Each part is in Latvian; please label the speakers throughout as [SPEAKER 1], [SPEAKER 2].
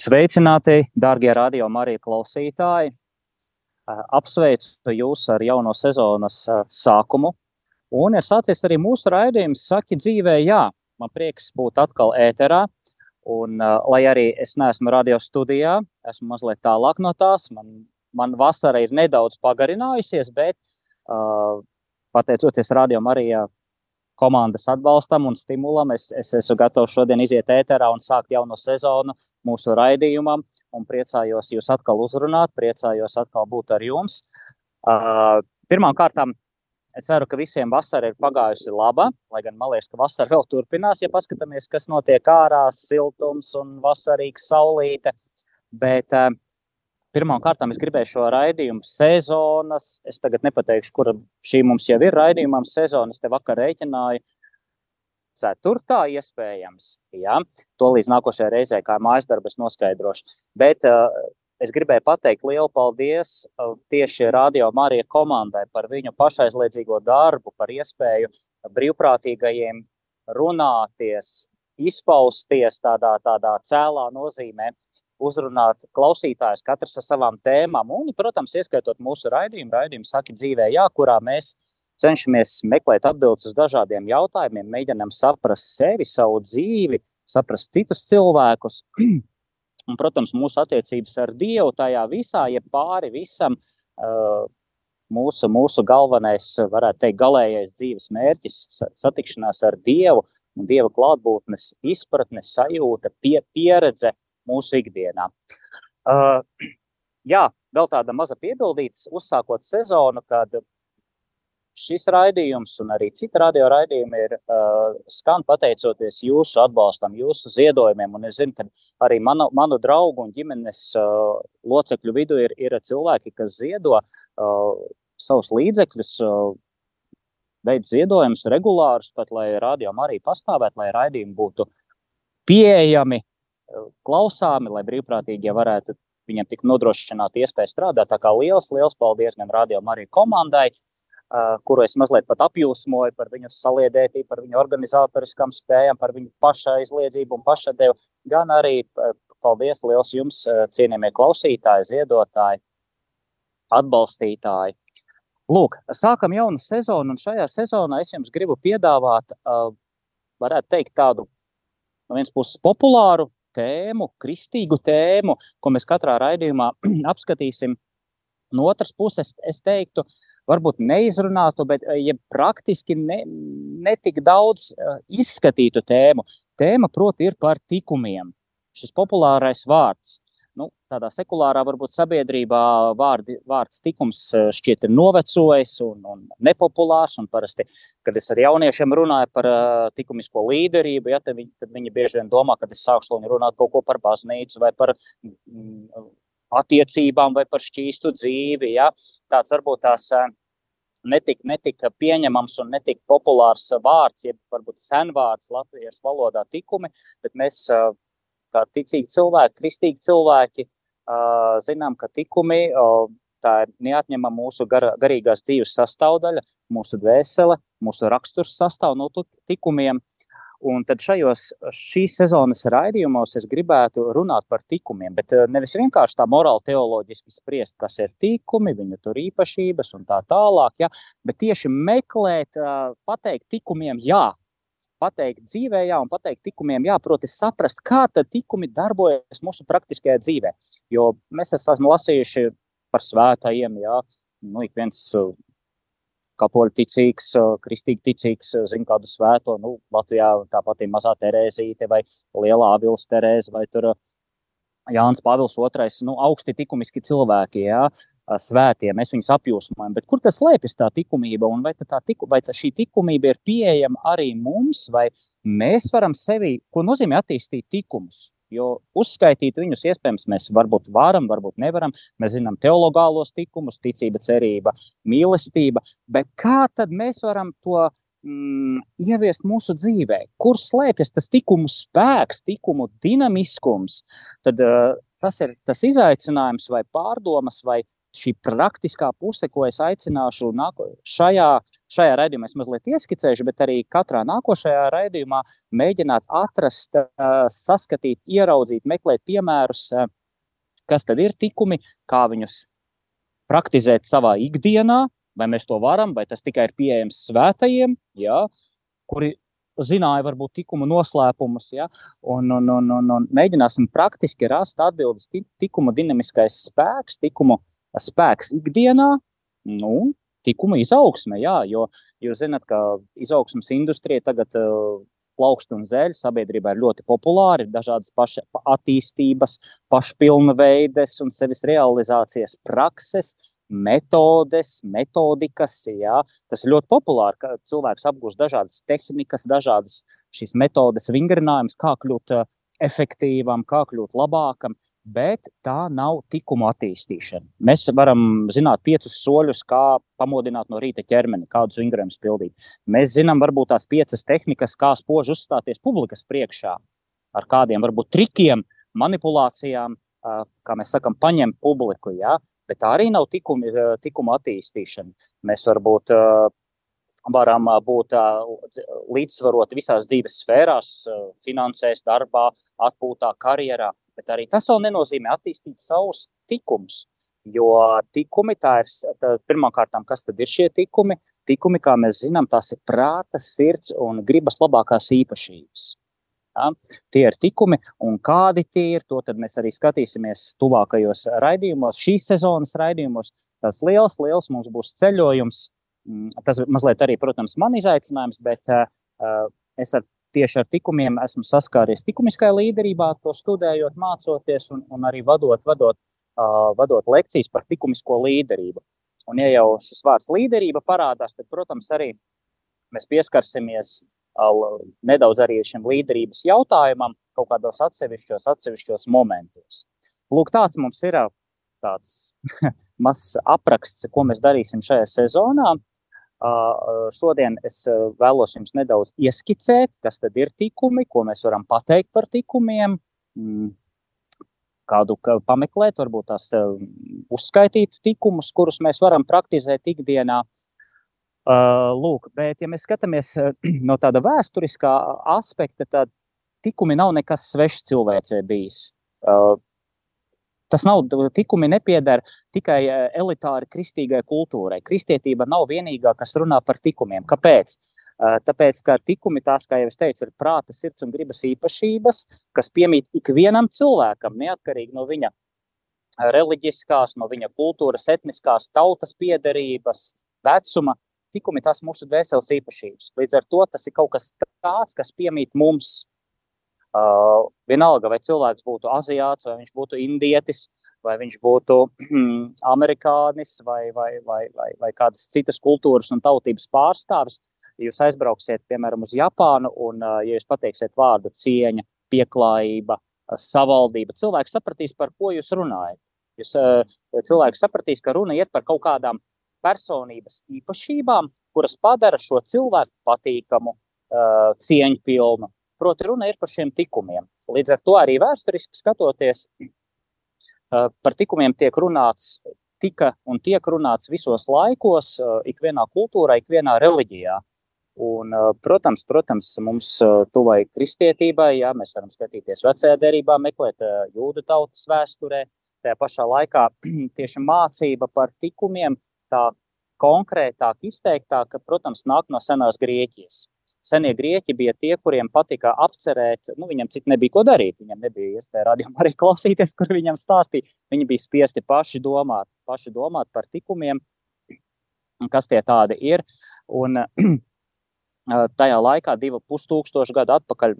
[SPEAKER 1] Sveicināti, darbie radio Marija klausītāji! Apsveicu jūs ar jauno sezonas sākumu. Un ir sācies arī mūsu raidījums, Saki, dzīvē, jā. Man prieks būt atkal ēterā. Un, lai arī es neesmu radio studijā, esmu mazliet tālāk no tās. Man, man vasara ir nedaudz pagarinājusies, bet pateicoties radio Marijā komandas atbalstam un stimulam. Es, es esmu gatavs šodien iziet ēterā un sākt jauno sezonu mūsu raidījumam. Un priecājos jūs atkal uzrunāt, priecājos atkal būt ar jums. Uh, Pirmkārt, es ceru, ka visiem vasara ir pagājusi laba, lai gan man liekas, ka vasara vēl turpinās. Ja paskatāmies, kas notiek ārā, siltums un vasarīgs saulīte. Bet Pirmkārt, es gribēju šo raidījumu sezonas. Es tagad nepateikšu, kur šī mums jau ir raidījumam sezonas. Te vakar rēķināju. Ceturtā iespējams. Jā, to līdz nākošajai reizei, kā mājas darbs, noskaidrošu. Bet uh, es gribēju pateikt lielu paldies uh, tieši Radio Marija komandai par viņu pašaizliedzīgo darbu, par iespēju brīvprātīgajiem runāties, izpausties tādā, tādā cēlā nozīmē. Uh, uzrunāt klausītājus, katrs ar savām tēmām. Un, protams, ieskaitot mūsu raidījumu, raidījumu Saki dzīvē, jā, kurā mēs cenšamies meklēt atbildes uz dažādiem jautājumiem, mēģinām saprast sevi, savu dzīvi, saprast citus cilvēkus. Un, protams, mūsu attiecības ar Dievu tajā visā, ja pāri visam, uh, mūsu, mūsu galvenais, varētu teikt, galīgais dzīves mērķis - satikšanās ar Dievu un Dieva klātbūtnes izpratne, sajūta, pie, pieredze, mūsu ikdienā. Uh, jā, vēl tāda maza piebildītas, uzsākot sezonu, kad šis raidījums un arī citi radio raidījumi ir uh, skan pateicoties jūsu atbalstam, jūsu ziedojumiem. Un es zinu, ka arī manu, manu draugu un ģimenes uh, locekļu vidū ir, ir cilvēki, kas ziedo uh, savus līdzekļus. Uh, Veids ziedojumus regulārus, pat lai rādījumi arī pastāvētu, lai raidījumi būtu pieejami klausāmi, lai brīvprātīgie varētu viņiem tik nodrošināt iespēju strādāt. Tā kā liels, liels paldies gan radio Mariju komandai, uh, kuru es mazliet pat apjūsmoju par viņu saliedētību, par viņu organizatoriskām spējām, par viņu pašaizliedzību un pašadevu, gan arī paldies liels jums, cienījamie klausītāji, ziedotāji, atbalstītāji. Lūk, sākam jaunu sezonu, un šajā sezonā es jums gribu piedāvāt, uh, varētu teikt, tādu no vienas puses populāru, tēmu, kristīgu tēmu, ko mēs katrā raidījumā apskatīsim. No otras puses, es teiktu, varbūt neizrunātu, bet ja praktiski ne, netik daudz uh, izskatītu tēmu. Tēma, proti, ir par tikumiem. Šis populārais vārds nu, tādā sekulārā, varbūt sabiedrībā vārdi, vārds tikums eh, šķiet ir novecojis un, un nepopulārs. Un parasti, kad es ar jauniešiem runāju par uh, likumisko līderību, ja, tad, viņi, tad viņi bieži vien domā, ka es sākšu runāt kaut ko par baznīcu vai par mm, attiecībām vai par šķīstu dzīvi. Ja. Tāds varbūt tās. Uh, netika, netika pieņemams un netika populārs vārds, jeb varbūt senvārds latviešu valodā tikumi, bet mēs kā ticīgi cilvēki, kristīgi cilvēki, zinām, ka tikumi tā ir neatņemama mūsu gar, garīgās dzīves sastāvdaļa, mūsu dvēsele, mūsu raksturs sastāv no tikumiem. Un tad šajos šīs sezonas raidījumos es gribētu runāt par tikumiem, bet nevis vienkārši tā morāli teoloģiski spriest, kas ir tikumi, viņu tur īpašības un tā tālāk, ja, bet tieši meklēt, pateikt tikumiem jā, pateikt dzīvē, jā, un pateikt tikumiem, jā, proti, saprast, kā tad tikumi darbojas mūsu praktiskajā dzīvē. Jo mēs esam lasījuši par svētajiem, jā, nu, ik viens uh, katoļu ticīgs, uh, kristīgi ticīgs, uh, zina kādu svēto, nu, Latvijā tāpat ir mazā Terēzīte vai lielā Avils Terēze vai tur Jānis Pāvils II, nu, augsti likumiski cilvēki, jā, svētie, mēs viņus apjūsmojam. Bet kur tas slēpjas tā likumība, un vai, tā tiku, vai tā šī likumība ir pieejama arī mums, vai mēs varam sevi, ko nozīmē attīstīt likumus? Jo uzskaitīt viņus, iespējams, mēs varbūt varam, varbūt nevaram. Mēs zinām teologālos likumus, ticība, cerība, mīlestība. Bet kā tad mēs varam to mm, ieviest mūsu dzīvē? Kur slēpjas tas likumu spēks, likumu dinamiskums? Tad, uh, tas ir tas izaicinājums vai pārdomas vai šī praktiskā puse, ko es aicināšu nāko, šajā, šajā raidījumā, es mazliet ieskicēšu, bet arī katrā nākošajā raidījumā mēģināt atrast, saskatīt, ieraudzīt, meklēt piemērus, kas tad ir tikumi, kā viņus praktizēt savā ikdienā, vai mēs to varam, vai tas tikai ir pieejams svētajiem, ja, kuri zināja varbūt tikumu noslēpumus, ja, un, un, un, un, un mēģināsim praktiski rast atbildes tikuma dinamiskais spēks, tikumu spēks ikdienā, nu, tikuma izaugsme. Jā, jo jūs zināt, ka izaugsmas industrija tagad uh, plaukst un zēļ sabiedrībā ir ļoti populāri. Ir dažādas paša attīstības, pašpilnveides un sevis realizācijas prakses. Metodes, metodikas, jā. tas ir ļoti populāri, ka cilvēks apgūst dažādas tehnikas, dažādas šīs metodes, vingrinājumus, kā kļūt efektīvam, kā kļūt labākam bet tā nav tikuma attīstīšana. Mēs varam zināt piecus soļus, kā pamodināt no rīta ķermeni, kādus vingrējumus pildīt. Mēs zinām, varbūt tās piecas tehnikas, kā spoži uzstāties publikas priekšā, ar kādiem varbūt trikiem, manipulācijām, kā mēs sakām, paņemt publiku. Ja? Bet tā arī nav tikuma, tikuma attīstīšana. Mēs varbūt varam būt līdzsvaroti visās dzīves sfērās, finansēs, darbā, atpūtā, karjerā. Bet arī tas vēl nenozīmē attīstīt savus tikumus. Jo tikumi, tā ir tā, pirmkārt, kas tad ir šie tikumi? Tikumi, kā mēs zinām, tās ir prāta, sirds un gribas labākās īpašības. Ja? Tie ir tikumi, un kādi tie ir, to mēs arī skatīsimies tuvākajos raidījumos, šīs sezonas raidījumos. Tas liels, liels mums būs ceļojums. Mm, tas mazliet arī, protams, man izaicinājums, bet uh, es ar tieši ar tikumiem esmu saskāries likumiskajā līderībā, to studējot, mācoties un, un arī vadot, vadot, uh, vadot lekcijas par likumisko līderību. Un, ja jau šis vārds līderība parādās, tad, protams, arī mēs pieskarsimies uh, nedaudz arī šim līderības jautājumam kaut kādos atsevišķos, atsevišķos momentos. Lūk, tāds mums ir tāds mazs apraksts, ko mēs darīsim šajā sezonā. Šodien es vēlos jums nedaudz ieskicēt, kas tad ir tikumi, ko mēs varam pateikt par tikumiem, mm, kādu pameklēt, varbūt tās uzskaitīt tikumus, kurus mēs varam praktizēt ikdienā. Lūk, bet, ja mēs skatāmies no tāda vēsturiskā aspekta, tad tikumi nav nekas svešs cilvēcei bijis. Tas nav tikumi nepieder tikai e, elitāri kristīgai kultūrai. Kristietība nav vienīgā, kas runā par tikumiem. Kāpēc? E, tāpēc, ka tikumi tās, kā jau es teicu, ir prāta, sirds un gribas īpašības, kas piemīt ikvienam cilvēkam, neatkarīgi no viņa reliģiskās, no viņa kultūras, etniskās, tautas piedarības, vecuma. Tikumi tās mūsu dvēseles īpašības. Līdz ar to tas ir kaut kas tāds, kas piemīt mums, Uh, vienalga, vai cilvēks būtu aziāts, vai viņš būtu indietis, vai viņš būtu amerikānis, vai, vai, vai, vai, vai kādas citas kultūras un tautības pārstāvis. Jūs aizbrauksiet, piemēram, uz Japānu, un, uh, ja jūs pateiksiet vārdu cieņa, pieklājība, uh, savaldība, cilvēks sapratīs, par ko jūs runājat. Jūs, uh, cilvēks sapratīs, ka runa iet par kaut kādām personības īpašībām, kuras padara šo cilvēku patīkamu, uh, cieņpilnu, Proti, runa ir par šiem tikumiem. Līdz ar to arī vēsturiski skatoties, par tikumiem tiek runāts, tika un tiek runāts visos laikos, ikvienā kultūrā, ikvienā reliģijā. Un, protams, protams, mums tuvai kristietībai, jā, mēs varam skatīties vecajā derībā, meklēt jūdu tautas vēsturē. Tajā pašā laikā tieši mācība par tikumiem tā konkrētāk, izteiktāk, protams, nāk no senās Grieķijas senie grieķi bija tie, kuriem patika apcerēt, nu, viņam citu nebija ko darīt. Viņam nebija iespēja radījumā arī klausīties, kur viņam stāstīja. Viņi bija spiesti paši domāt, paši domāt par tikumiem, kas tie tādi ir. Un tajā laikā, divu pustūkstošu gadu atpakaļ,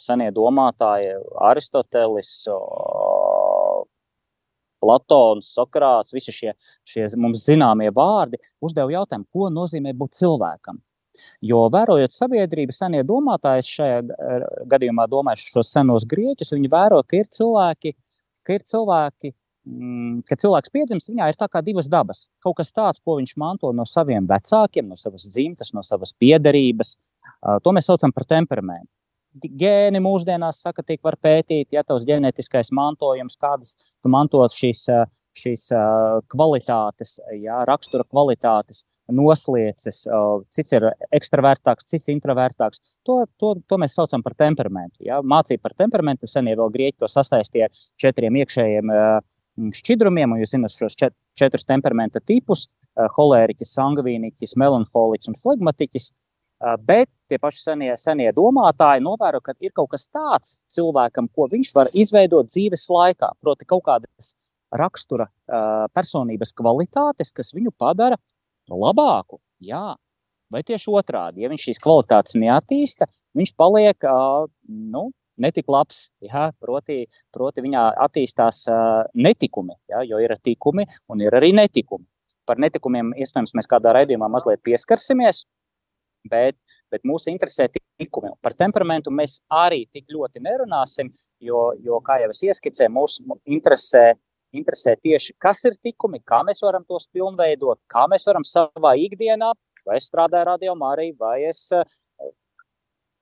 [SPEAKER 1] senie domātāji Aristotelis, Platons, Sokrāts, visi šie, šie mums zināmie vārdi, uzdeva jautājumu, ko nozīmē būt cilvēkam. Jo vērojot sabiedrību, senie domātāji, šajā gadījumā domājuši šos senos grieķus, viņi vēro, ka ir cilvēki, ka ir cilvēki, mm, kad cilvēks piedzimst, viņā ir tā kā divas dabas. Kaut kas tāds, ko viņš manto no saviem vecākiem, no savas dzimtas, no savas piederības. To mēs saucam par temperamentu. Gēni mūsdienās saka, tiek var pētīt, ja tavs ģenētiskais mantojums, kādas tu mantot šīs, šīs kvalitātes, ja, rakstura kvalitātes, noslieces, cits ir ekstravertāks, cits introvertāks. To, to, to mēs saucam par temperamentu. Ja? Mācība par temperamentu senie vēl grieķi to sasaistīja ar četriem iekšējiem šķidrumiem, un jūs zināt šos čet, četrus temperamenta tipus - holēriķis, sangvīniķis, melanholiķis un flegmatiķis. Bet tie paši senie, senie domātāji novēro, ka ir kaut kas tāds cilvēkam, ko viņš var izveidot dzīves laikā. Proti, kaut kādas rakstura personības kvalitātes, kas viņu padara labāku. Jā. Vai tieši otrādi, ja viņš šīs kvalitātes neattīsta, viņš paliek nu, netik labs. Jā, proti, proti, viņā attīstās netikumi, jā, jo ir tikumi un ir arī netikumi. Par netikumiem iespējams mēs kādā raidījumā mazliet pieskarsimies, bet, bet mūs interesē tikumi. Par temperamentu mēs arī tik ļoti nerunāsim, jo, jo kā jau es ieskicēju, mūs interesē interesē tieši, kas ir tikumi, kā mēs varam tos pilnveidot, kā mēs varam savā ikdienā, vai es strādāju radio Mariju, vai es eh,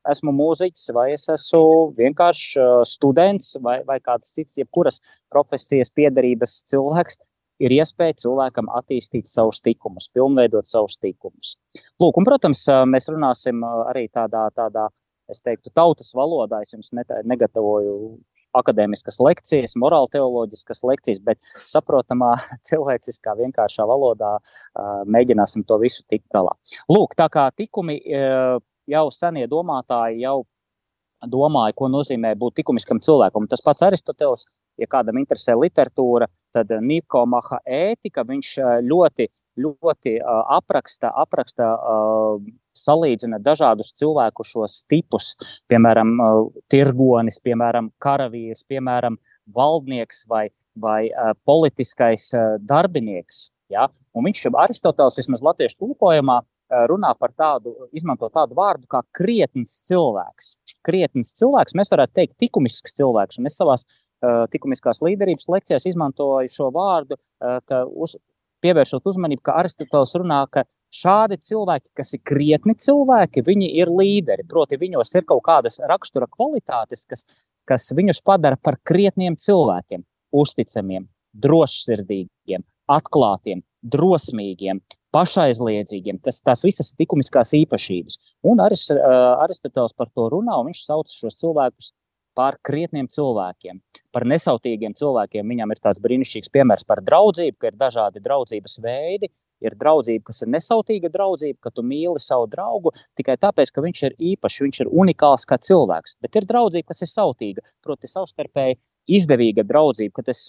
[SPEAKER 1] esmu mūziķis, vai es esmu vienkārši eh, students, vai, vai kāds cits, jebkuras profesijas piedarības cilvēks, ir iespēja cilvēkam attīstīt savus tikumus, pilnveidot savus tikumus. Lūk, un, protams, eh, mēs runāsim arī tādā, tādā es teiktu, tautas valodā. Es jums negatavoju akadēmiskas lekcijas, morāla teoloģiskas lekcijas, bet saprotamā, cilvēciskā, vienkāršā valodā mēģināsim to visu tikt galā. Lūk, tā kā tikumi jau senie domātāji jau domāja, ko nozīmē būt likumiskam cilvēkam. Tas pats Aristotelis, ja kādam interesē literatūra, tad Nikomaha ētika, viņš ļoti, ļoti apraksta, apraksta salīdzina dažādus cilvēku šos tipus, piemēram, tirgonis, piemēram, karavīrs, piemēram, valdnieks vai, vai politiskais darbinieks. Ja? Un viņš Aristotelis vismaz latviešu tulkojumā runā par tādu, izmanto tādu vārdu kā krietns cilvēks. Krietns cilvēks, mēs varētu teikt, likumisks cilvēks. Un es savā uh, likumiskās līderības lekcijās izmantoju šo vārdu, uh, ka uz, pievēršot uzmanību, ka Aristotelis runā, ka Šādi cilvēki, kas ir krietni cilvēki, viņi ir līderi. Proti, viņos ir kaut kādas rakstura kvalitātes, kas, kas viņus padara par krietniem cilvēkiem, uzticamiem, drošsirdīgiem, atklātiem, drosmīgiem, pašaizliedzīgiem. Tas, tās visas likumiskās īpašības. Un Aris, Aristotelis par to runā, un viņš sauc šos cilvēkus par krietniem cilvēkiem, par nesautīgiem cilvēkiem. Viņam ir tāds brīnišķīgs piemērs par draudzību, ka ir dažādi draudzības veidi, ir draudzība, kas ir nesautīga draudzība, ka tu mīli savu draugu tikai tāpēc, ka viņš ir īpašs, viņš ir unikāls kā cilvēks. Bet ir draudzība, kas ir sautīga, proti, savstarpēji izdevīga draudzība, ka tas,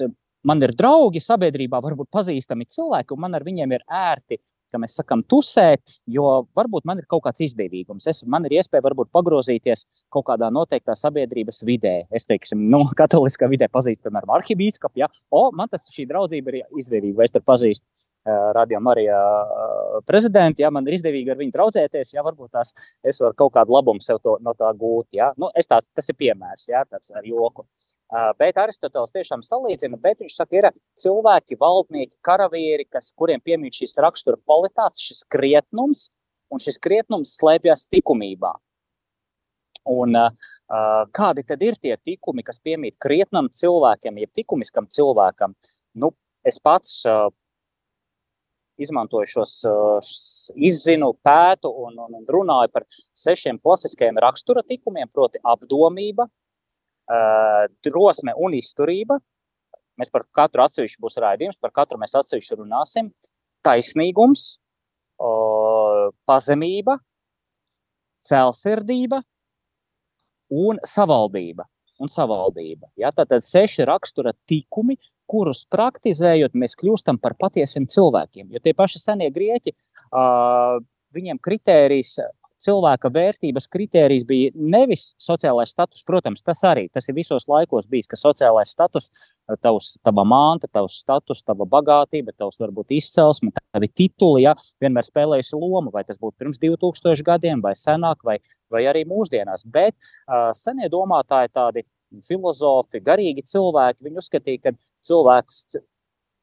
[SPEAKER 1] man ir draugi sabiedrībā, varbūt pazīstami cilvēki, un man ar viņiem ir ērti. Mēs sakām, tusēt, jo varbūt man ir kaut kāds izdevīgums. Es, man ir iespēja varbūt pagrozīties kaut kādā noteiktā sabiedrības vidē. Es teiksim, nu, katoliskā vidē pazīstu, piemēram, arhibīskapu. Ja? O, man tas šī draudzība ir izdevīga, vai es tur pazīstu Radio Marijā prezidenti, ja man ir izdevīgi ar viņu traucēties, ja varbūt tās es varu kaut kādu labumu sev to, no tā gūt. Ja? Nu, tāds, tas ir piemērs, ja? tāds ar joku. Bet Aristotelis tiešām salīdzina, bet viņš saka, ir cilvēki, valdnieki, karavīri, kas, kuriem piemīt šīs rakstura kvalitātes, šis krietnums, un šis krietnums slēpjas likumībā. Un, uh, kādi tad ir tie tikumi, kas piemīt krietnam cilvēkam, jeb likumiskam cilvēkam? Nu, es pats uh, izmantoju šos, izzinu, pētu un, un, un runāju par sešiem klasiskajiem rakstura tikumiem, proti, apdomība, drosme un izturība. Mēs par katru atsevišķu būs raidījums, par katru mēs atsevišķi runāsim. Taisnīgums, pazemība, cēlsirdība un savaldība. Un savaldība. Ja? Tātad seši rakstura tikumi, kurus praktizējot, mēs kļūstam par patiesiem cilvēkiem. Jo tie paši senie grieķi, viņiem kritērijs cilvēka vērtības kritērijs bija nevis sociālais status, protams, tas arī tas ir visos laikos bijis, ka sociālais status, tavs, tava manta, tavs status, tava bagātība, tavs varbūt izcelsme, tavi tituli, ja, vienmēr spēlējusi lomu, vai tas būtu pirms 2000 gadiem, vai senāk, vai, vai arī mūsdienās. Bet uh, senie domātāji, tādi filozofi, garīgi cilvēki, viņi uzskatīja, ka cilvēks,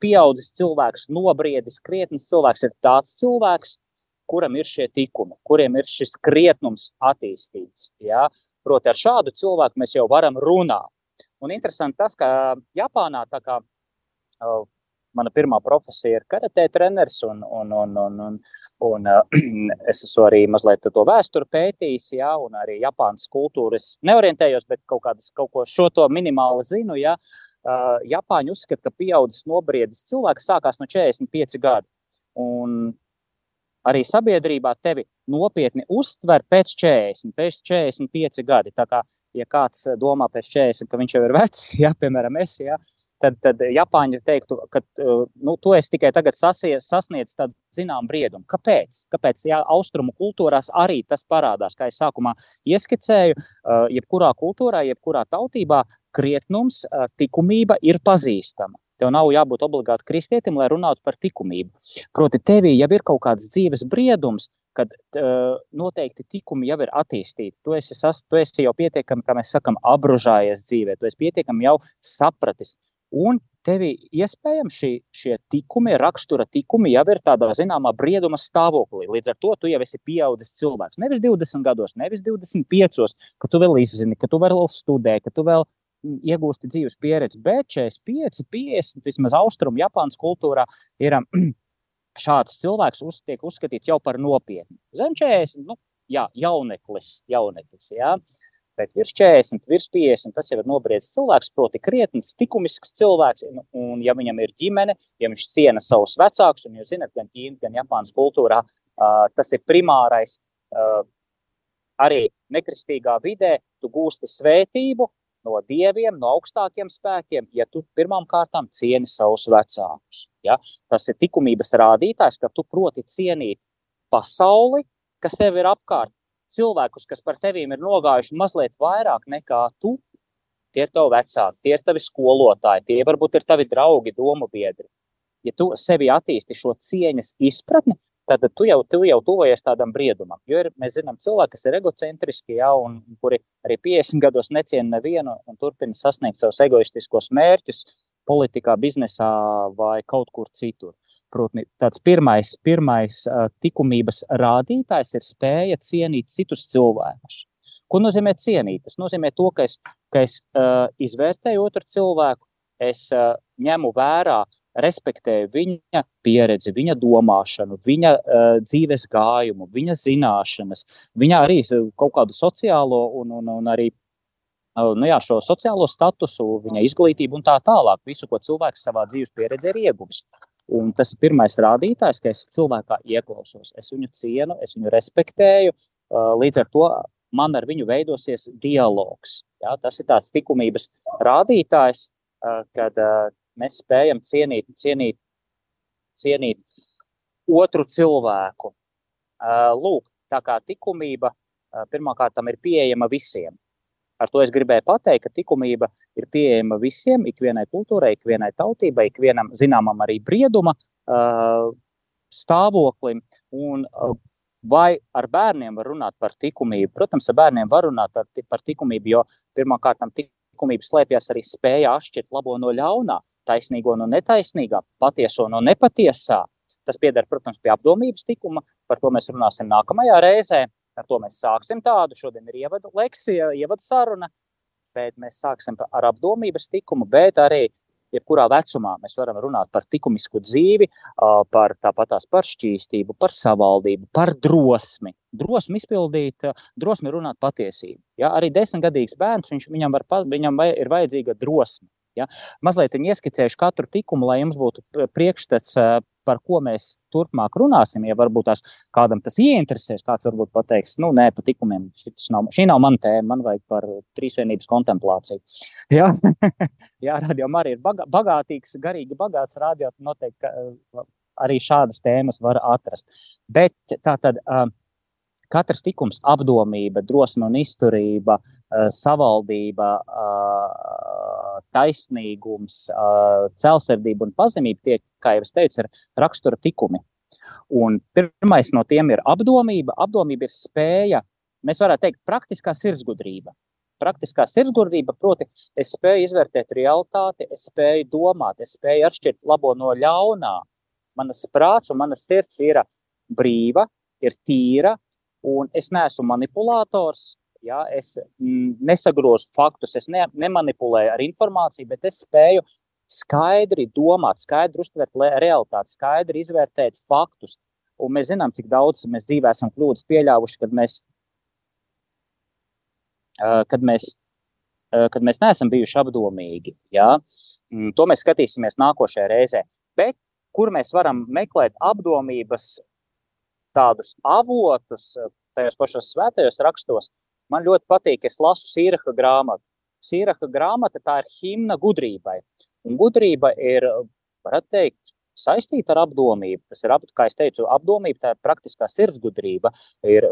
[SPEAKER 1] pieaudzis cilvēks, nobriedis, krietnis cilvēks ir tāds cilvēks, kuram ir šie tikumi, kuriem ir šis krietnums attīstīts. Ja? Proti, ar šādu cilvēku mēs jau varam runāt. Un interesanti tas, ka Japānā tā kā uh, mana pirmā profesija ir karatē treneris, un, un, un, un, un, un uh, es esmu arī mazliet to vēsturi pētījis, ja, un arī Japānas kultūras neorientējos, bet kaut, kādas, kaut ko šo to minimāli zinu. Ja. Uh, Japāņi uzskata, ka pieaudzis nobriedis cilvēks sākās no 45 gadu. Un arī sabiedrībā tevi nopietni uztver pēc 40, pēc 45 gadi. Tā kā, ja kāds domā pēc 40, ka viņš jau ir vecs, ja, piemēram, es, ja, tad, tad Japāņi teiktu, ka nu, tu esi tikai tagad sasies, sasniedz tādu zinām briedumu. Kāpēc? Kāpēc ja, austrumu kultūrās arī tas parādās, kā es sākumā ieskicēju, jebkurā kultūrā, jebkurā tautībā krietnums, likumība ir pazīstama. Tev nav jābūt obligāti kristietim, lai runātu par likumību. Proti, tevī jau ir kaut kāds dzīves briedums, kad uh, noteikti tikumi jau ir attīstīti. Tu esi, sas, tu esi jau pietiekami, kā mēs sakām, apbružājies dzīvē, tu esi pietiekami jau sapratis. Un tevi iespējams šī, šie tikumi, rakstura tikumi jau ir tādā zināmā brieduma stāvoklī. Līdz ar to tu jau esi pieaudzis cilvēks. Nevis 20 gados, nevis 25, ka tu vēl izzini, ka tu vēl studē, ka tu vēl iegūsti dzīves pieredzi, bet 45, 50, vismaz austrumu Japānas kultūrā ir šāds cilvēks uz, tiek uzskatīts jau par nopietnu. Zem 40, nu, jā, jauneklis, jauneklis, jā. Bet virs 40, virs 50, tas jau ir nobriedzis cilvēks, proti, krietnis, likumisks cilvēks. Un, ja viņam ir ģimene, ja viņš ciena savus vecākus, un jūs zināt, gan Ķīnas, gan Japānas kultūrā, uh, tas ir primārais. Uh, arī nekristīgā vidē tu gūsti svētību, no dieviem, no augstākiem spēkiem, ja tu pirmām kārtām cieni savus vecākus. Ja? Tas ir likumības rādītājs, ka tu proti cienīt pasauli, kas tev ir apkārt, cilvēkus, kas par tevīm ir nogājuši mazliet vairāk nekā tu. Tie ir tavi vecāki, tie ir tavi skolotāji, tie varbūt ir tavi draugi, domu biedri. Ja tu sevi attīsti šo cieņas izpratni, tad tu jau, tu jau tuvojies tādam briedumam. Jo ir, mēs zinām, cilvēki, kas ir egocentriski, ja, un kuri arī 50 gados neciena nevienu un turpina sasniegt savus egoistiskos mērķus politikā, biznesā vai kaut kur citur. Protams, tāds pirmais, pirmais likumības rādītājs ir spēja cienīt citus cilvēkus. Ko nozīmē cienīt? Tas nozīmē to, ka es, ka es uh, izvērtēju otru cilvēku, es uh, ņemu vērā respektēju viņa pieredzi, viņa domāšanu, viņa uh, dzīves gājumu, viņa zināšanas, viņa arī kaut kādu sociālo un, un, un arī uh, nu jā, šo sociālo statusu, viņa izglītību un tā tālāk. Visu, ko cilvēks savā dzīves pieredzē ir ieguvis. Un tas ir pirmais rādītājs, ka es cilvēkā ieklausos. Es viņu cienu, es viņu respektēju. Uh, līdz ar to man ar viņu veidosies dialogs. Ja? Tas ir tāds likumības rādītājs, kad mēs spējam cienīt, cienīt, cienīt otru cilvēku. Lūk, tā kā likumība pirmkārt ir pieejama visiem. Ar to es gribēju pateikt, ka likumība ir pieejama visiem, ikvienai kultūrai, ikvienai tautībai, ikvienam zināmam arī brieduma stāvoklim. Un, vai ar bērniem var runāt par likumību? Protams, ar bērniem var runāt par likumību, jo pirmkārt, likumība slēpjas arī spēja atšķirt labo no ļaunā taisnīgo no netaisnīgā, patieso no nepatiesā. Tas pieder, protams, pie apdomības tikuma, par to mēs runāsim nākamajā reizē. Ar to mēs sāksim tādu. Šodien ir ievada lekcija, ievada saruna, bet mēs sāksim ar apdomības tikumu, bet arī jebkurā vecumā mēs varam runāt par likumisku dzīvi, par tāpatās par šķīstību, par savaldību, par drosmi. Drosmi izpildīt, drosmi runāt patiesību. Ja? Arī desmitgadīgs bērns, viņš, viņam, var, viņam ir vajadzīga drosme. Ja? Mazliet ieskicējuši katru tikumu, lai jums būtu priekšstats, par ko mēs turpmāk runāsim. Ja varbūt tās kādam tas ieinteresēs, kāds varbūt pateiks, nu, nē, pa tikumiem nav, šī nav mana tēma, man vajag par trīsvienības kontemplāciju. Ja? Jā, radio arī ir bagātīgs, garīgi bagāts radio, noteikti arī šādas tēmas var atrast. Bet tā tad. Uh, Katrs tikums, apdomība, drosme un izturība, savaldība, taisnīgums, celsardība un pazemība tie, kā jau es teicu, ir rakstura tikumi. Un pirmais no tiem ir apdomība. Apdomība ir spēja, mēs varētu teikt, praktiskā sirdsgudrība. Praktiskā sirdsgudrība, proti, es spēju izvērtēt realitāti, es spēju domāt, es spēju atšķirt labo no ļaunā. Manas prāts un mana sirds ir brīva, ir tīra, un es neesmu manipulators. Ja, es mm, nesagrozu faktus, es ne, nemanipulēju ar informāciju, bet es spēju skaidri domāt, skaidri uztvert realitāti, skaidri izvērtēt faktus. Un mēs zinām, cik daudz mēs dzīvē esam kļūdas pieļāvuši, kad mēs, kad mēs, kad mēs neesam bijuši apdomīgi. Ja? Mm, to mēs skatīsimies nākošajā reizē. Bet kur mēs varam meklēt apdomības tādus avotus, tajos pašos svētajos rakstos, man ļoti patīk, es lasu Sīraha grāmatu. Sīraha grāmata tā ir himna gudrībai. Un gudrība ir, varētu teikt, saistīta ar apdomību. Tas ir, kā es teicu, apdomība, tā ir praktiskā sirdsgudrība. Ir,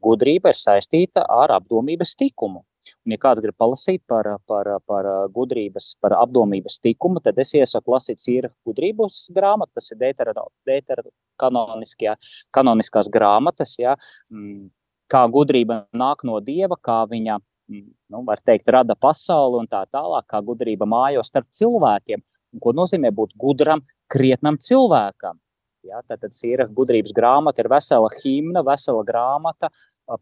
[SPEAKER 1] gudrība ir saistīta ar apdomības tikumu. Un, ja kāds grib palasīt par, par, par gudrības, par apdomības tikumu, tad es iesaku lasīt īra gudrības grāmatu, tas ir Dētera, Dētera kanoniskās grāmatas, ja, kā gudrība nāk no Dieva, kā viņa nu, var teikt, rada pasauli un tā tālāk, kā gudrība mājo starp cilvēkiem. Un ko nozīmē būt gudram, krietnam cilvēkam? Ja, tad ir gudrības grāmata, ir vesela himna, vesela grāmata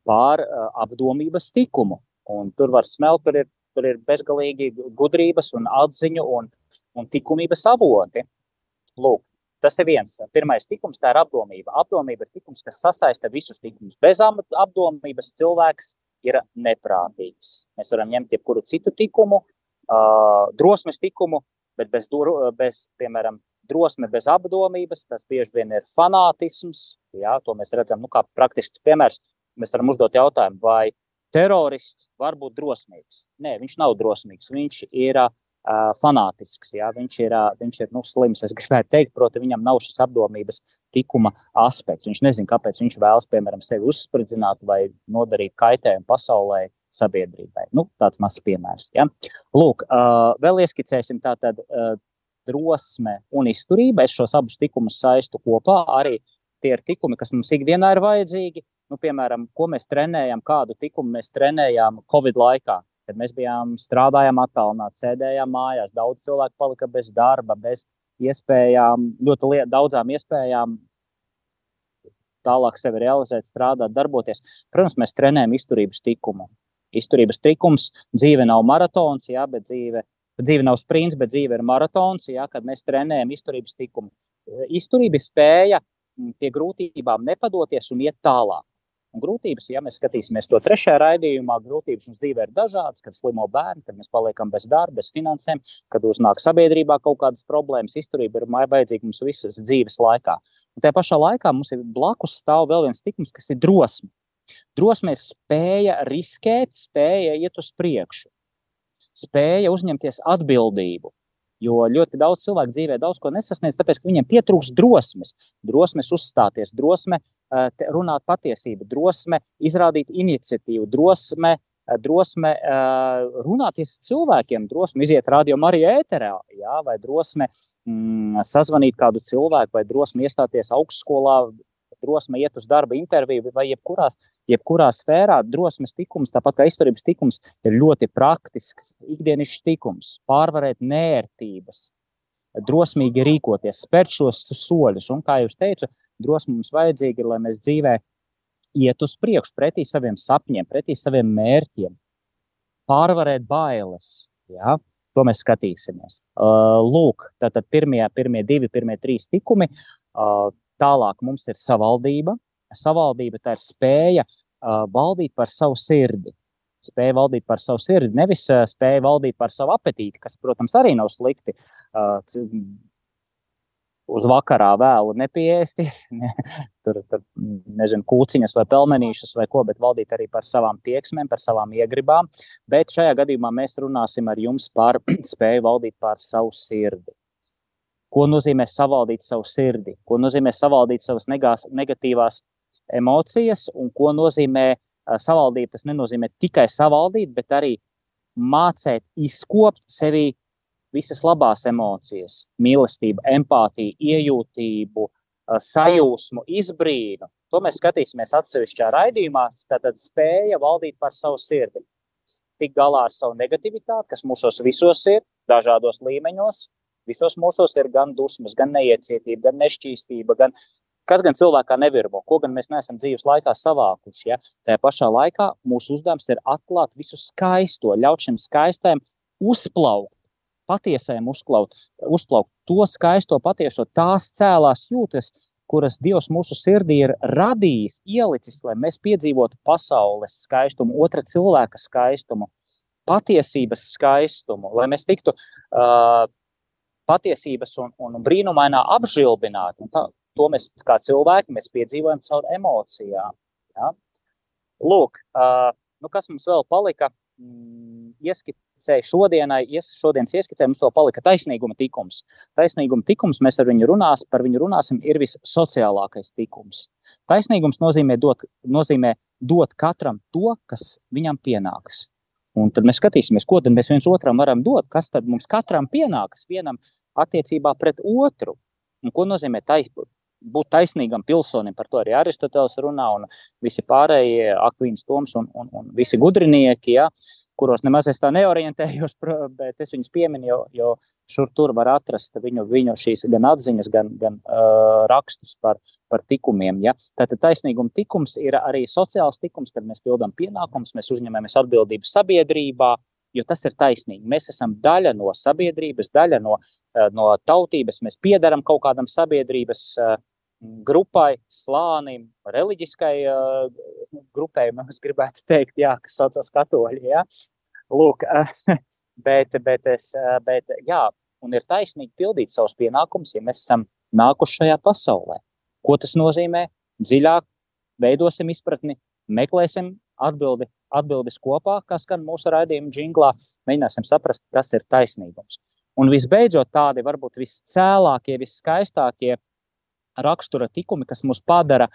[SPEAKER 1] par apdomības tikumu. Un tur var smelt, tur ir, tur ir bezgalīgi gudrības un atziņu un, un likumības avoti. Lūk, tas ir viens. Pirmais tikums, tā ir apdomība. Apdomība ir tikums, kas sasaista visus tikumus. Bez apdomības cilvēks ir neprātīgs. Mēs varam ņemt jebkuru citu likumu, uh, drosmes likumu, bet bez, bez, piemēram, drosme bez apdomības, tas bieži vien ir fanātisms. Jā, to mēs redzam, nu, kā praktisks piemērs. Mēs varam uzdot jautājumu, vai terorists var būt drosmīgs. Nē, viņš nav drosmīgs. Viņš ir uh, fanātisks. Jā, viņš ir, uh, viņš ir nu, slims. Es gribētu teikt, proti, viņam nav šis apdomības tikuma aspekts. Viņš nezina, kāpēc viņš vēlas, piemēram, sevi uzspridzināt vai nodarīt kaitējumu pasaulē, sabiedrībai. Nu, tāds mazs piemērs. Ja? Lūk, uh, vēl ieskicēsim tātad drosme un izturība. Es šos abus tikumus saistu kopā. Arī tie ir tikumi, kas mums ikdienā ir vajadzīgi. Nu, piemēram, ko mēs trenējam, kādu tikumu mēs trenējām Covid laikā kad mēs bijām strādājām attālināti, sēdējām mājās. Daudz cilvēku palika bez darba, bez iespējām, ļoti liet, daudzām iespējām tālāk sevi realizēt, strādāt, darboties. Protams, mēs trenējam izturības tikumu. Izturības tikums, dzīve nav maratons, jā, bet dzīve, dzīve nav sprints, bet dzīve ir maratons, jā, kad mēs trenējam izturības tikumu. Izturība spēja pie grūtībām nepadoties un iet tālāk. Grūtības, ja mēs skatīsimies to trešajā raidījumā, grūtības mums dzīvē ir dažādas, kad slimo bērni, kad mēs paliekam bez darba, bez finansēm, kad uznāk sabiedrībā kaut kādas problēmas. Izturība ir vajadzīga mums visas dzīves laikā. Un tajā pašā laikā mums ir blakus stāv vēl viens tikums, kas ir drosme. Drosme ir spēja riskēt, spēja iet uz priekšu, spēja uzņemties atbildību. Jo ļoti daudz cilvēku dzīvē daudz ko nesasniedz, tāpēc, ka viņiem pietrūks drosmes, drosmes uzstāties, drosme runāt patiesību, drosme izrādīt iniciatīvu, drosme, eh, drosme eh, runāties ar cilvēkiem, drosme iziet rādījumā arī ēterā, jā, vai drosme mm, sazvanīt kādu cilvēku, vai drosme iestāties augstskolā, drosme iet uz darba interviju vai jebkurās, jebkurā sfērā. Drosmes tikums, tāpat kā izturības tikums, ir ļoti praktisks, ikdienišķs tikums, pārvarēt nērtības, drosmīgi rīkoties, spērt šos soļus. Un, kā jau teicu, drosme mums vajadzīga, lai mēs dzīvē iet uz priekšu, pretī saviem sapņiem, pretī saviem mērķiem, pārvarēt bailes. Ja? To mēs skatīsimies. Uh, lūk, tātad pirmie, pirmie divi, pirmie trīs tikumi. Uh, tālāk mums ir savaldība. Savaldība tā ir spēja uh, valdīt par savu sirdi. Spēja valdīt par savu sirdi, nevis uh, spēja valdīt par savu apetīti, kas, protams, arī nav slikti. Uz vakarā vēlu nepiesties, ne, tur, tur nezinu, kūciņas vai pelmenīšus vai ko, bet valdīt arī par savām tieksmēm, par savām iegribām. Bet šajā gadījumā mēs runāsim ar jums par spēju valdīt pār savu sirdi. Ko nozīmē savaldīt savu sirdi? Ko nozīmē savaldīt savas negās, negatīvās emocijas un ko nozīmē savaldība. Tas nenozīmē tikai savaldīt, bet arī mācīt izkopt sevī visas labās emocijas, mīlestību, empātiju, iejūtību, sajūsmu, izbrīnu. To mēs skatīsimies atsevišķā raidījumā. Tātad spēja valdīt par savu sirdi, tikt galā ar savu negativitāti, kas mūsos visos ir, dažādos līmeņos. Visos mūsos ir gan dusmas, gan neiecietība, gan nešķīstība, gan kas gan cilvēkā nevirmo, ko gan mēs neesam dzīves laikā savākuši. Ja? Tajā pašā laikā mūsu uzdevums ir atklāt visu skaisto, ļaut šim skaistajam uzplaukt patiesajam uzklaut, uzplaukt to skaisto, patieso, tās cēlās jūtas, kuras Dievs mūsu sirdī ir radījis, ielicis, lai mēs piedzīvotu pasaules skaistumu, otra cilvēka skaistumu, patiesības skaistumu, lai mēs tiktu uh, patiesības un, un brīnumainā apžilbināti. Un tā, to mēs kā cilvēki mēs piedzīvojam caur emocijām. Ja? Lūk, uh, nu kas mums vēl palika? Mm, ieskit, ieskicēju šodienai, ies, šodienas ieskicē mums vēl palika taisnīguma tikums. Taisnīguma tikums, mēs ar viņu runās, par viņu runāsim, ir vissociālākais tikums. Taisnīgums nozīmē dot, nozīmē dot katram to, kas viņam pienāks. Un tad mēs skatīsimies, ko mēs viens otram varam dot, kas tad mums katram pienākas vienam attiecībā pret otru. Un ko nozīmē taisnība? būt taisnīgam pilsonim, par to arī Aristoteles runā, un visi pārējie, Akvīns Toms un, un, un visi gudrinieki. Ja, uh, kuros nemaz es tā neorientējos, bet es viņus pieminu, jo, jo šur tur var atrast viņu, viņu šīs gan atziņas, gan, gan uh, rakstus par, par tikumiem. Ja? Tātad taisnīguma tikums ir arī sociāls tikums, kad mēs pildām pienākumus, mēs uzņemamies atbildību sabiedrībā, jo tas ir taisnīgi. Mēs esam daļa no sabiedrības, daļa no, no tautības, mēs piedaram kaut kādam sabiedrības grupai, slānim, reliģiskai uh, grupai, es gribētu teikt, jā, kas saucas katoļi. Jā. Lūk, bet, bet, es, bet, jā, un ir taisnīgi pildīt savus pienākumus, ja mēs esam nākuši šajā pasaulē. Ko tas nozīmē? Dziļāk veidosim izpratni, meklēsim atbildi, atbildes kopā, kas skan mūsu raidījuma džinglā, mēģināsim saprast, kas ir taisnīgums. Un visbeidzot, tādi varbūt viscēlākie, visskaistākie rakstura tikumi, kas mūs padara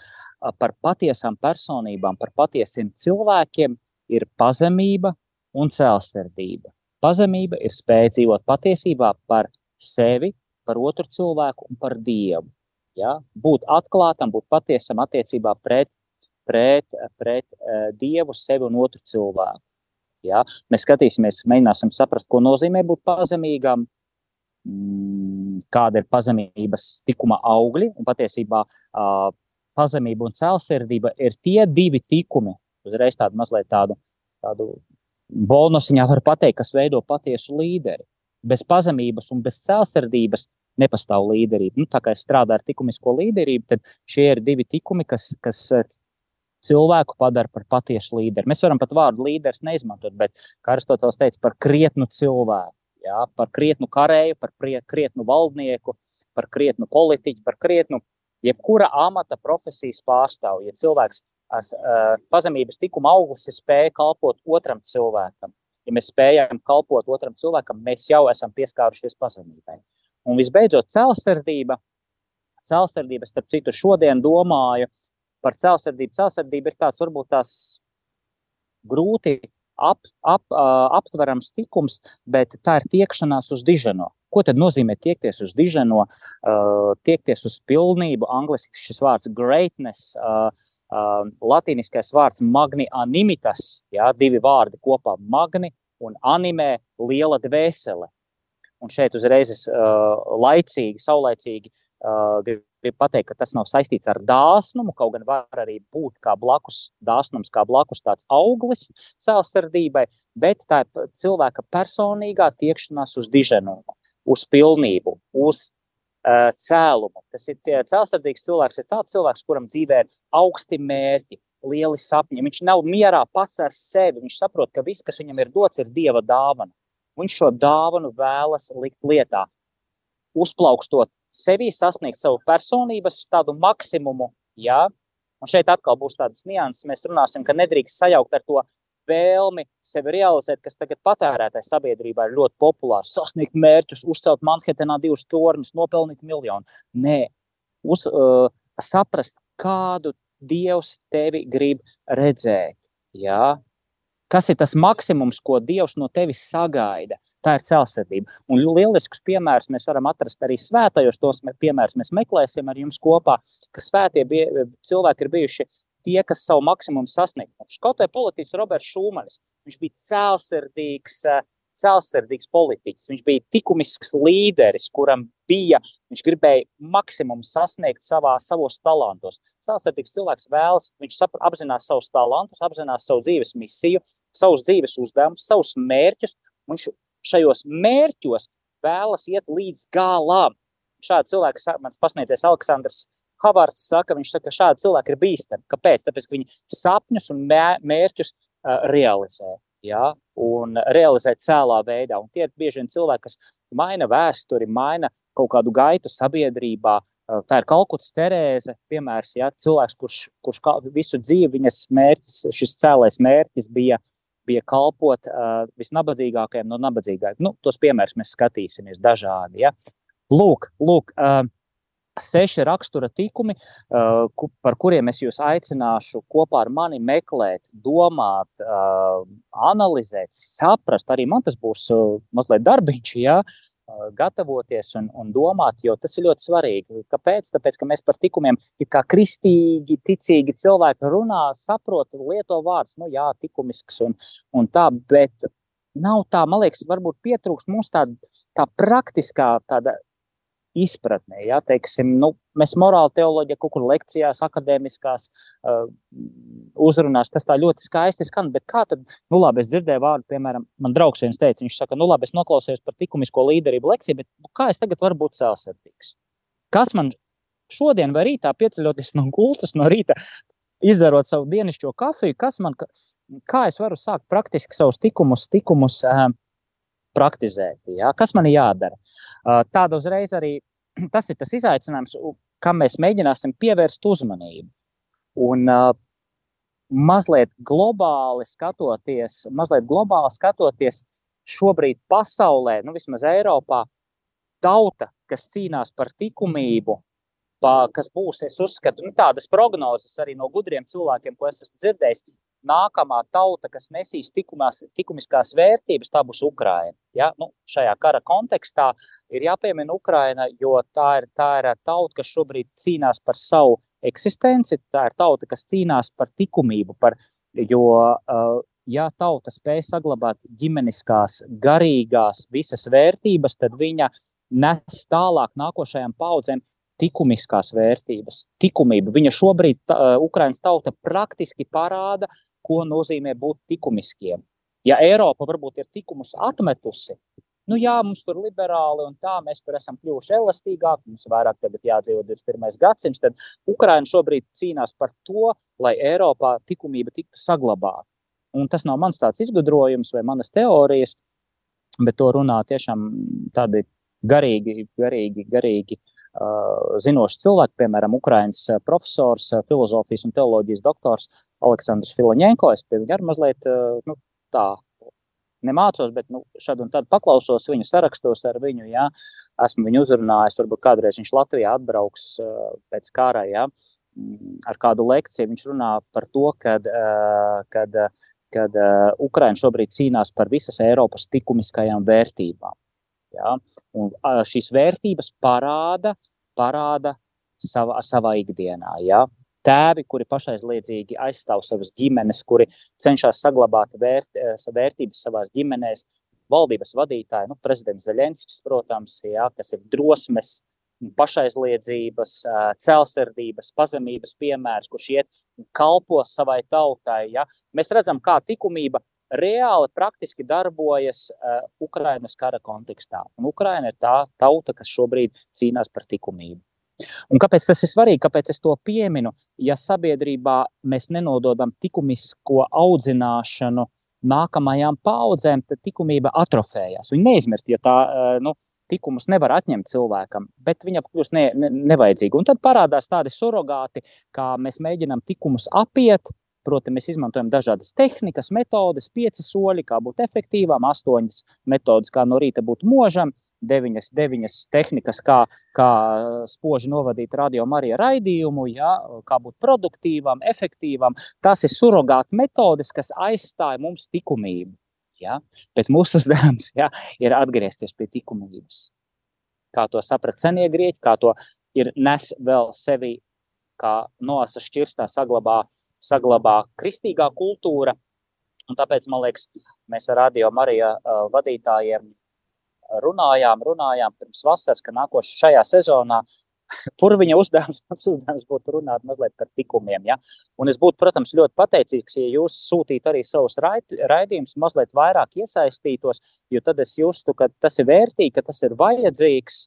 [SPEAKER 1] par patiesām personībām, par patiesiem cilvēkiem, ir pazemība un cēlsirdība. Pazemība ir spēja dzīvot patiesībā par sevi, par otru cilvēku un par Dievu. Ja? Būt atklātam, būt patiesam attiecībā pret, pret, pret uh, Dievu, sevi un otru cilvēku. Ja? Mēs skatīsimies, mēģināsim saprast, ko nozīmē būt pazemīgam, Mm, kāda ir pazemības tikuma augļi. Un patiesībā pazemība un cēlsirdība ir tie divi tikumi, uzreiz tādu mazliet tādu, tādu bonusiņā var pateikt, kas veido patiesu līderi. Bez pazemības un bez cēlsirdības nepastāv līderība. Nu, tā kā es strādāju ar likumisko līderību, tad šie ir divi tikumi, kas, kas cilvēku padara par patiesu līderi. Mēs varam pat vārdu līderis neizmantot, bet, kā Aristotelis teica, par krietnu cilvēku jā, par krietnu karēju, par krietnu valdnieku, par krietnu politiķu, par krietnu jebkura amata profesijas pārstāvu. Ja cilvēks ar uh, pazemības tikuma auglis spēja kalpot otram cilvēkam, ja mēs spējam kalpot otram cilvēkam, mēs jau esam pieskārušies pazemībai. Un visbeidzot, cēlsirdība. Cēlsirdība, starp citu, šodien domāju par cēlsirdību. Cēlsirdība ir tāds varbūt tās grūti ap, ap, aptverams tikums, bet tā ir tiekšanās uz diženo. Ko tad nozīmē tiekties uz diženo, tiekties uz pilnību? Angliski šis vārds greatness, latīniskais vārds magni animitas, jā, divi vārdi kopā - magni un animē liela dvēsele. Un šeit uzreiz es laicīgi, saulaicīgi gribu pateikt, ka tas nav saistīts ar dāsnumu. Kaut gan var arī būt kā blakus dāsnums, kā blakus tāds auglis cēlsirdībai, bet tā ir cilvēka personīgā tiekšanās uz diženumu, uz pilnību, uz uh, cēlumu. Tas ir cēlsirdīgs cilvēks, ir tāds cilvēks, kuram dzīvē ir augsti mērķi. Lieli sapņi. Viņš nav mierā pats ar sevi. Viņš saprot, ka viss, kas viņam ir dots, ir dieva dāvana. Viņš šo dāvanu vēlas likt lietā, uzplaukstot sevī sasniegt savu personības tādu maksimumu. Jā? Un šeit atkal būs tādas nianses. Mēs runāsim, ka nedrīkst sajaukt ar to vēlmi sevi realizēt, kas tagad patērētāji sabiedrībā ir ļoti populārs. Sasniegt mērķus, uzcelt Manhetenā divus torņus, nopelnīt miljonu. Nē, Uz, uh, saprast, kādu Dievs tevi grib redzēt. Jā? Kas ir tas maksimums, ko Dievs no tevis sagaida? Tā ir celsirdība. Un lielisks piemērs mēs varam atrast arī svētajos. Tos piemērus mēs meklēsim ar jums kopā, ka svētie bija, cilvēki ir bijuši tie, kas savu maksimumu sasniegts. Kaut vai politiķis Roberts Šūmanis, viņš bija celsirdīgs, celsirdīgs politiķis. Viņš bija likumisks līderis, kuram bija, viņš gribēja maksimumu sasniegt savā, savos talantos. Celsirdīgs cilvēks vēlas, viņš sapra, apzinās savus talantus, apzinās savu dzīves misiju, savus dzīves uzdevumus, savus mērķus. Viņš šajos mērķos vēlas iet līdz galam. Šādi cilvēki, mans pasniedzējs Aleksandrs Havards saka, viņš saka, ka šādi cilvēki ir bīstami. Kāpēc? Tāpēc, ka viņi sapņus un mērķus uh, realizē. Ja? Un realizē cēlā veidā. Un tie ir bieži vien cilvēki, kas maina vēsturi, maina kaut kādu gaitu sabiedrībā. Tā ir Kalkutas Terēze, piemērs, ja, cilvēks, kurš, kurš visu dzīvi viņas mērķis, šis cēlais mērķis bija uh, bija kalpot uh, visnabadzīgākajiem no nabadzīgākajiem. Nu, tos piemērus mēs skatīsimies dažādi. Ja? Lūk, lūk uh, seši rakstura tikumi, uh, ku, par kuriem es jūs aicināšu kopā ar mani meklēt, domāt, uh, analizēt, saprast. Arī man tas būs uh, mazliet darbiņš. Ja? Gatavoties un, un domāt, jo tas ir ļoti svarīgi. Kāpēc? Tāpēc, ka mēs par tikumiem, kā kristīgi, ticīgi cilvēki runā, saprot, lieto vārdus, nu jā, likumisks un, un tā, bet nav tā, man liekas, varbūt pietrūkst mums tāda tā praktiskā tāda izpratnē. Ja, teiksim, nu, mēs morāli teoloģija kaut kur lekcijās, akadēmiskās uh, uzrunās, tas tā ļoti skaisti skan, bet kā tad, nu labi, es dzirdēju vārdu, piemēram, man draugs viens teica, viņš saka, nu labi, es noklausījos par likumisko līderību lekciju, bet nu, kā es tagad varu būt celsardīgs? Kas man šodien vai rītā pieceļoties no gultas no rīta, izzarot savu dienišķo kafiju, kas man, kā es varu sākt praktiski savus tikumus, tikumus uh, praktizēt, ja? kas man ir jādara? Tāda uzreiz arī tas ir tas izaicinājums, kam mēs mēģināsim pievērst uzmanību. Un mazliet globāli skatoties, mazliet globāli skatoties, šobrīd pasaulē, nu vismaz Eiropā, tauta, kas cīnās par likumību, kas būs, es uzskatu, nu, tādas prognozes arī no gudriem cilvēkiem, ko es esmu dzirdējis, nākamā tauta, kas nesīs tikumās, likumiskās vērtības, tā būs Ukraina. Ja? Nu, šajā kara kontekstā ir jāpiemina Ukraina, jo tā ir, tā ir tauta, kas šobrīd cīnās par savu eksistenci. Tā ir tauta, kas cīnās par likumību, par, jo uh, ja tauta spēj saglabāt ģimeniskās, garīgās visas vērtības, tad viņa nes tālāk nākošajām paudzēm likumiskās vērtības, likumību. Viņa šobrīd, uh, Ukraiņas tauta, praktiski parāda, ko nozīmē būt likumiskiem. Ja Eiropa varbūt ir likumus atmetusi, nu jā, mums tur liberāli un tā, mēs tur esam kļuvuši elastīgāki, mums vairāk tagad jādzīvo 21. gadsimts, tad Ukraina šobrīd cīnās par to, lai Eiropā likumība tiktu saglabāta. Un tas nav mans tāds izgudrojums vai manas teorijas, bet to runā tiešām tādi garīgi, garīgi, garīgi zinoši cilvēki, piemēram, Ukraiņas profesors, filozofijas un teoloģijas doktors Aleksandrs Filoņēnko. Es pie viņa arī mazliet nu, tā nemācos, bet nu, šad un tad paklausos viņu sarakstos ar viņu. Jā. Esmu viņu uzrunājis, varbūt kādreiz viņš Latvijā atbrauks pēc kara jā, mm, ar kādu lekciju. Viņš runā par to, kad, kad, kad Ukraina šobrīd cīnās par visas Eiropas likumiskajām vērtībām. Jā. Un šīs vērtības parāda, parāda savā, savā ikdienā. Jā tēvi, kuri pašaizliedzīgi aizstāv savas ģimenes, kuri cenšas saglabāt vērt, eh, vērtības savās ģimenēs. Valdības vadītāji, nu, prezidents Zelenskis, protams, jā, kas ir drosmes, pašaizliedzības, eh, celsardības, pazemības piemērs, kurš iet un kalpo savai tautai. Ja. Mēs redzam, kā likumība reāli praktiski darbojas uh, Ukrainas kara kontekstā. Un Ukraina ir tā tauta, kas šobrīd cīnās par likumību. Un kāpēc tas ir svarīgi? Kāpēc es to pieminu? Ja sabiedrībā mēs nenododam likumisko audzināšanu nākamajām paudzēm, tad likumība atrofējas. Viņa neizmirst, ja tā eh, nu, likumus nevar atņemt cilvēkam, bet viņa kļūst ne, ne, nevajadzīga. Un tad parādās tādi surrogāti, kā mēs mēģinām likumus apiet. Proti, mēs izmantojam dažādas tehnikas, metodes, pieci soļi, kā būt efektīvām, astoņas metodes, kā no rīta būt mūžam, deviņas, deviņas tehnikas, kā, kā spoži novadīt radio Marija raidījumu, ja, kā būt produktīvam, efektīvam. Tas ir surrogāta metodes, kas aizstāja mums likumību. Ja? Bet mūsu uzdevums ja, ir atgriezties pie likumības. Kā to saprata senie grieķi, kā to ir nes vēl sevi, kā nosa šķirstā saglabā, saglabā kristīgā kultūra. Un tāpēc, man liekas, mēs ar radio Marija vadītājiem runājām, runājām pirms vasaras, ka nākošais šajā sezonā Purviņa uzdevums, uzdevums būtu runāt mazliet par tikumiem. Ja? Un es būtu, protams, ļoti pateicīgs, ja jūs sūtītu arī savus raidījumus, mazliet vairāk iesaistītos, jo tad es justu, ka tas ir vērtīgi, ka tas ir vajadzīgs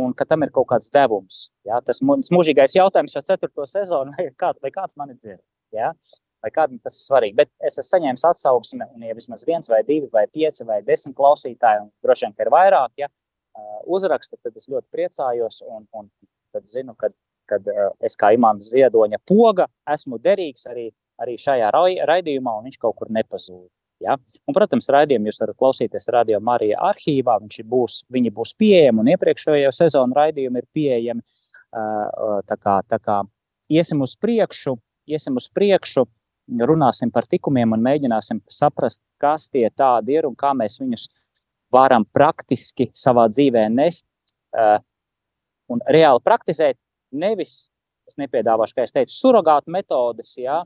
[SPEAKER 1] un ka tam ir kaut kāds devums. Ja? Tas mūžīgais jautājums jau ceturto sezonu, vai, kā, vai kāds mani dzird. Ja? Vai kādam tas ir svarīgi. Bet es esmu saņēmis atsauksmi, un ja vismaz viens, vai divi, vai pieci, vai desmit klausītāji, un droši vien, ka ir vairāk, ja, uzraksta, tad es ļoti priecājos. Un, un tad zinu, ka kad, es kā imants ziedoņa poga esmu derīgs arī, arī šajā raidījumā, un viņš kaut kur nepazūd. Ja? Un, protams, raidījumu jūs varat klausīties Radio Marija arhīvā. Būs, viņi būs pieejami, un iepriekšējo sezonu raidījumi ir pieejami. Tā kā, tā kā iesim uz priekšu, iesim uz priekšu, runāsim par tikumiem un mēģināsim saprast, kas tie tādi ir un kā mēs viņus varam praktiski savā dzīvē nest. Uh, un reāli praktizēt. Nevis, es nepiedāvāšu, kā es teicu, surrogātu metodes, jā,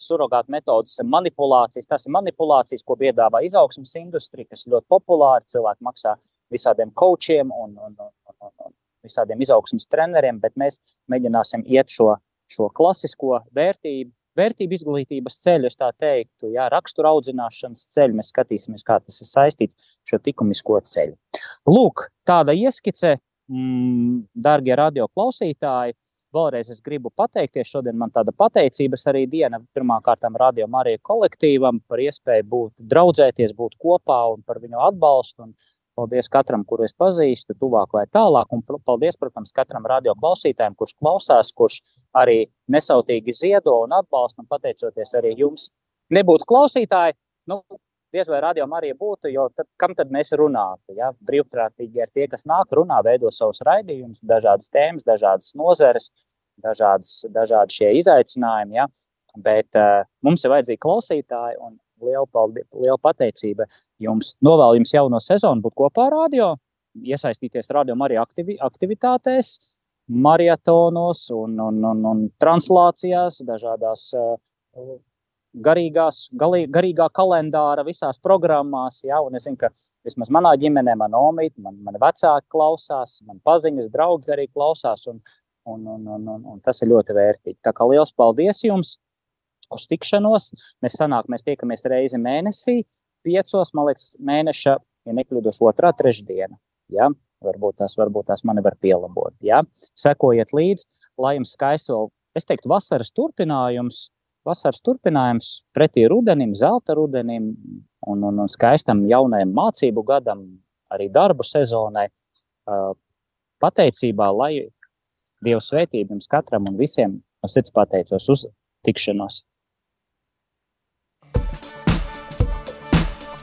[SPEAKER 1] surrogātu metodes manipulācijas. Tas ir manipulācijas, ko piedāvā izaugsmas industrija, kas ir ļoti populāra. Cilvēki maksā visādiem coachiem un, un, un, un, un visādiem izaugsmas treneriem, bet mēs mēģināsim iet šo, šo klasisko vērtību, vērtību izglītības ceļu, es tā teiktu, jā, rakstura audzināšanas ceļu. Mēs skatīsimies, kā tas ir saistīts ar šo likumisko ceļu. Lūk, tāda ieskice mm, darbie radio klausītāji, vēlreiz es gribu pateikties. Šodien man tāda pateicības arī diena pirmkārt Radio Marija kolektīvam par iespēju būt, draudzēties, būt kopā un par viņu atbalstu. Un paldies katram, kuru es pazīstu, tuvāk vai tālāk. Un paldies, protams, katram radio klausītājam, kurš klausās, kurš arī nesautīgi ziedo un atbalsta. Un pateicoties arī jums, nebūtu klausītāji. Nu, diez vai rādījumā arī būtu, jo tad, kam tad mēs runātu? Ja? Brīvprātīgi ir tie, kas nāk, runā, veido savus raidījumus, dažādas tēmas, dažādas nozeres, dažādas, dažādi šie izaicinājumi. Ja? Bet uh, mums ir vajadzīgi klausītāji un liela, paldies, liela pateicība jums. Novēlu jums jauno sezonu, būt kopā ar radio, iesaistīties radio arī aktivi, aktivitātēs, maratonos un, un, un, un translācijās, dažādās uh, garīgās, galī, garīgā kalendāra visās programmās. Ja, es zinu, ka vismaz manā ģimenē, man omīte, man, man vecāki klausās, man paziņas, draugi arī klausās, un, un, un, un, un, un tas ir ļoti vērtīgi. Tā kā liels paldies jums uz tikšanos. Mēs sanāk, mēs tiekamies reizi mēnesī, piecos, man liekas, mēneša, ja nekļūdos, otrā trešdiena. Ja? Varbūt tās, varbūt tās mani var pielabot. Ja? Sekojiet līdzi, lai jums skaists vēl, es teiktu, vasaras turpinājums vasaras turpinājums pretī rudenim, zelta rudenim un, un, un skaistam jaunajam mācību gadam, arī darbu sezonai. Pateicībā, lai Dieva svētība jums katram un visiem no sirds pateicos uz tikšanos.